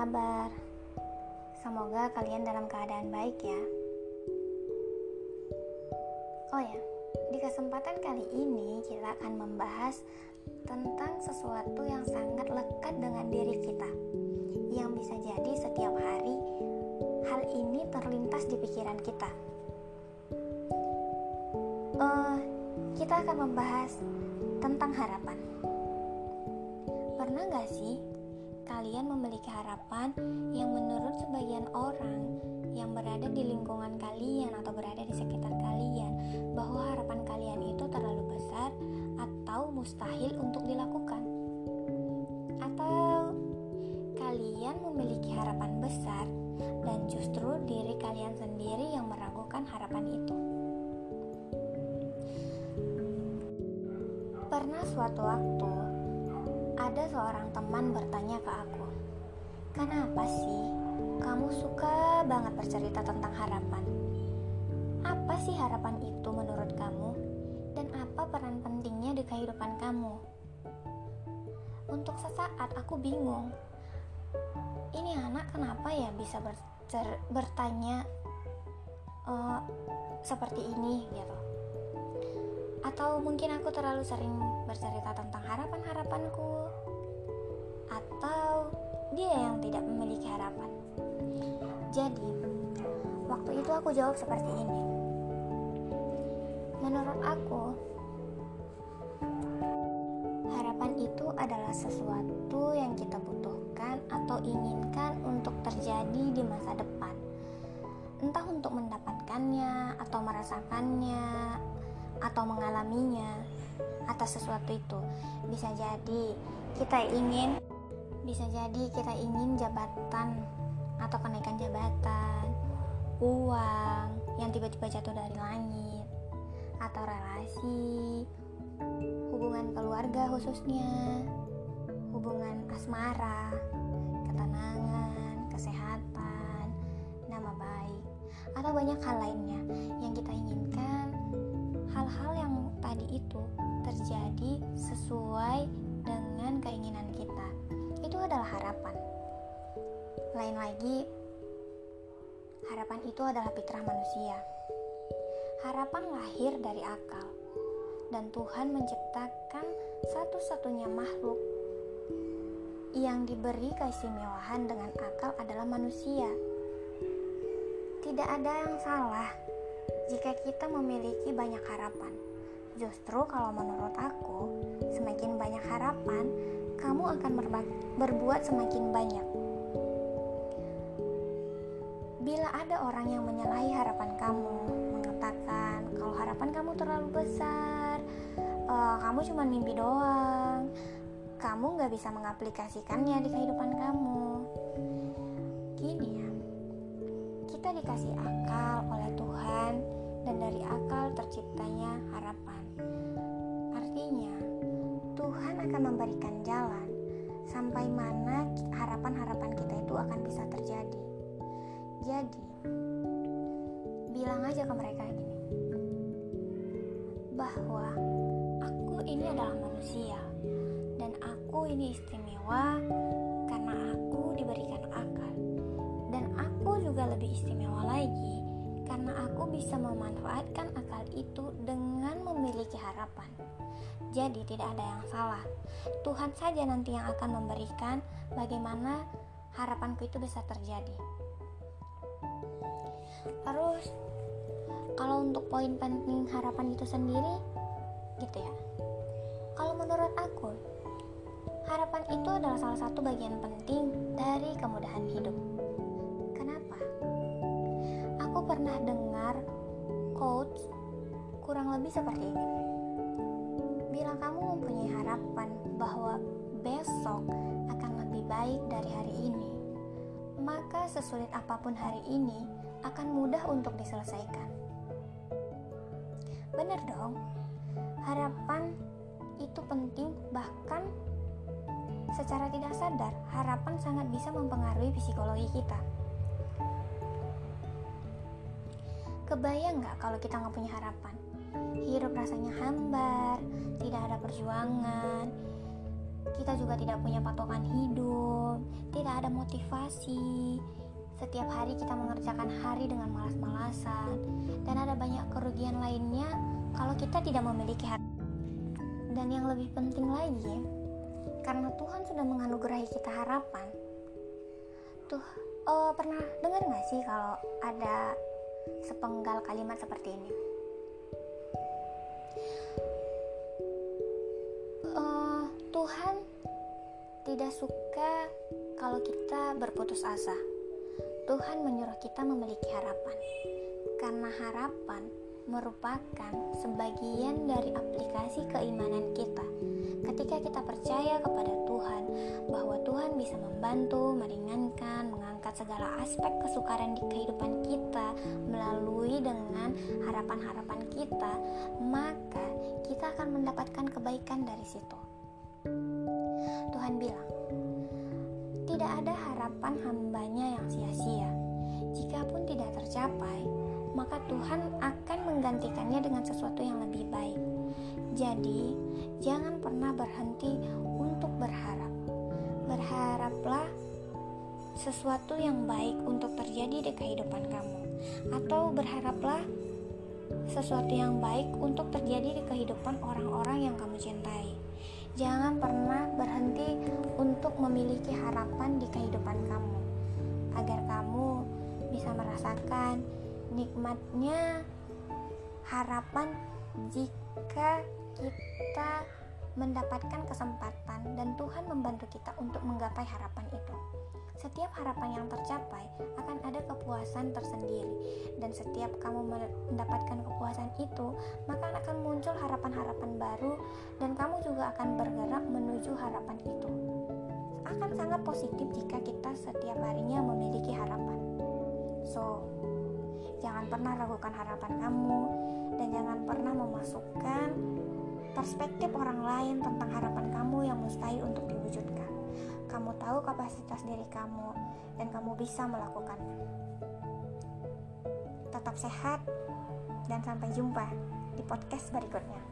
kabar? Semoga kalian dalam keadaan baik ya. Oh ya, di kesempatan kali ini kita akan membahas tentang sesuatu yang sangat lekat dengan diri kita. Yang bisa jadi setiap hari hal ini terlintas di pikiran kita. Uh, kita akan membahas tentang harapan. Pernah gak sih kalian memiliki harapan yang menurut sebagian orang yang berada di lingkungan kalian atau berada di sekitar kalian bahwa harapan kalian itu terlalu besar atau mustahil untuk dilakukan? Atau kalian memiliki harapan besar dan justru diri kalian sendiri yang meragukan harapan itu? Pernah suatu waktu ada seorang teman bertanya ke aku, "Kenapa sih kamu suka banget bercerita tentang harapan? Apa sih harapan itu menurut kamu? Dan apa peran pentingnya di kehidupan kamu?" Untuk sesaat aku bingung. Ini anak kenapa ya bisa bertanya uh, seperti ini gitu? Atau mungkin aku terlalu sering bercerita tentang harapan-harapanku Atau dia yang tidak memiliki harapan. Jadi, waktu itu aku jawab seperti ini. Menurut aku, harapan itu adalah sesuatu yang kita butuhkan atau inginkan untuk terjadi di masa depan. Entah untuk mendapatkannya atau merasakannya atau mengalaminya atas sesuatu itu. Bisa jadi kita ingin bisa jadi kita ingin jabatan atau kenaikan jabatan, uang yang tiba-tiba jatuh dari langit atau relasi, hubungan keluarga khususnya, hubungan asmara, ketenangan, kesehatan, nama baik, atau banyak hal lainnya yang kita inginkan hal-hal yang tadi itu terjadi sesuai dengan keinginan kita. Adalah harapan. Lain lagi, harapan itu adalah fitrah manusia. Harapan lahir dari akal, dan Tuhan menciptakan satu-satunya makhluk yang diberi keistimewaan dengan akal adalah manusia. Tidak ada yang salah jika kita memiliki banyak harapan. Justru kalau menurut aku, semakin banyak harapan, kamu akan berbuat semakin banyak. Bila ada orang yang menyalahi harapan kamu, mengatakan kalau harapan kamu terlalu besar, uh, kamu cuma mimpi doang, kamu nggak bisa mengaplikasikannya di kehidupan kamu. Gini ya, kita dikasih akal oleh Tuhan dan dari akal terciptanya harapan. Akan memberikan jalan sampai mana harapan-harapan kita itu akan bisa terjadi. Jadi, bilang aja ke mereka gini, bahwa aku ini adalah manusia dan aku ini istimewa karena aku diberikan akal dan aku juga lebih istimewa lagi karena aku bisa memanfaatkan akal itu dengan memiliki harapan. Jadi tidak ada yang salah. Tuhan saja nanti yang akan memberikan bagaimana harapanku itu bisa terjadi. Terus kalau untuk poin penting harapan itu sendiri gitu ya. Kalau menurut aku, harapan itu adalah salah satu bagian penting dari kemudahan hidup pernah dengar quotes kurang lebih seperti ini. Bila kamu mempunyai harapan bahwa besok akan lebih baik dari hari ini, maka sesulit apa pun hari ini akan mudah untuk diselesaikan. Benar dong, harapan itu penting bahkan secara tidak sadar harapan sangat bisa mempengaruhi psikologi kita. Kebayang nggak kalau kita nggak punya harapan? Hidup rasanya hambar, tidak ada perjuangan, kita juga tidak punya patokan hidup, tidak ada motivasi. Setiap hari kita mengerjakan hari dengan malas-malasan, dan ada banyak kerugian lainnya kalau kita tidak memiliki hati. Dan yang lebih penting lagi, karena Tuhan sudah menganugerahi kita harapan. Tuh, oh, pernah dengar nggak sih kalau ada sepenggal kalimat seperti ini? Uh, Tuhan tidak suka kalau kita berputus asa. Tuhan menyuruh kita memiliki harapan, karena harapan merupakan sebagian dari aplikasi keimanan kita. Ketika kita percaya kepada Tuhan bahwa Tuhan bisa membantu, meringankan, mengangkat segala aspek kesukaran di kehidupan kita melalui dengan harapan-harapan kita, maka kita akan mendapatkan kebaikan dari situ. Tuhan bilang, tidak ada harapan hambanya yang sia-sia. Jikapun tidak tercapai, maka Tuhan akan menggantikannya dengan sesuatu yang lebih baik. Jadi, jangan pernah berhenti untuk berharap. Berharaplah sesuatu yang baik untuk terjadi di kehidupan kamu, atau berharaplah sesuatu yang baik untuk terjadi di kehidupan orang-orang yang kamu cintai. Jangan pernah berhenti untuk memiliki harapan di kehidupan kamu, agar kamu bisa merasakan nikmatnya harapan jika kita mendapatkan kesempatan dan Tuhan membantu kita untuk menggapai harapan itu. Setiap harapan yang tercapai akan ada kepuasan tersendiri dan setiap kamu mendapatkan kepuasan itu, maka akan muncul harapan-harapan baru dan kamu juga akan bergerak menuju harapan itu. Akan sangat positif jika kita setiap harinya memiliki harapan. So, jangan pernah ragukan harapan kamu dan jangan pernah memasukkan perspektif orang lain tentang harapan kamu yang mustahil untuk diwujudkan. Kamu tahu kapasitas diri kamu dan kamu bisa melakukannya. Tetap sehat dan sampai jumpa di podcast berikutnya.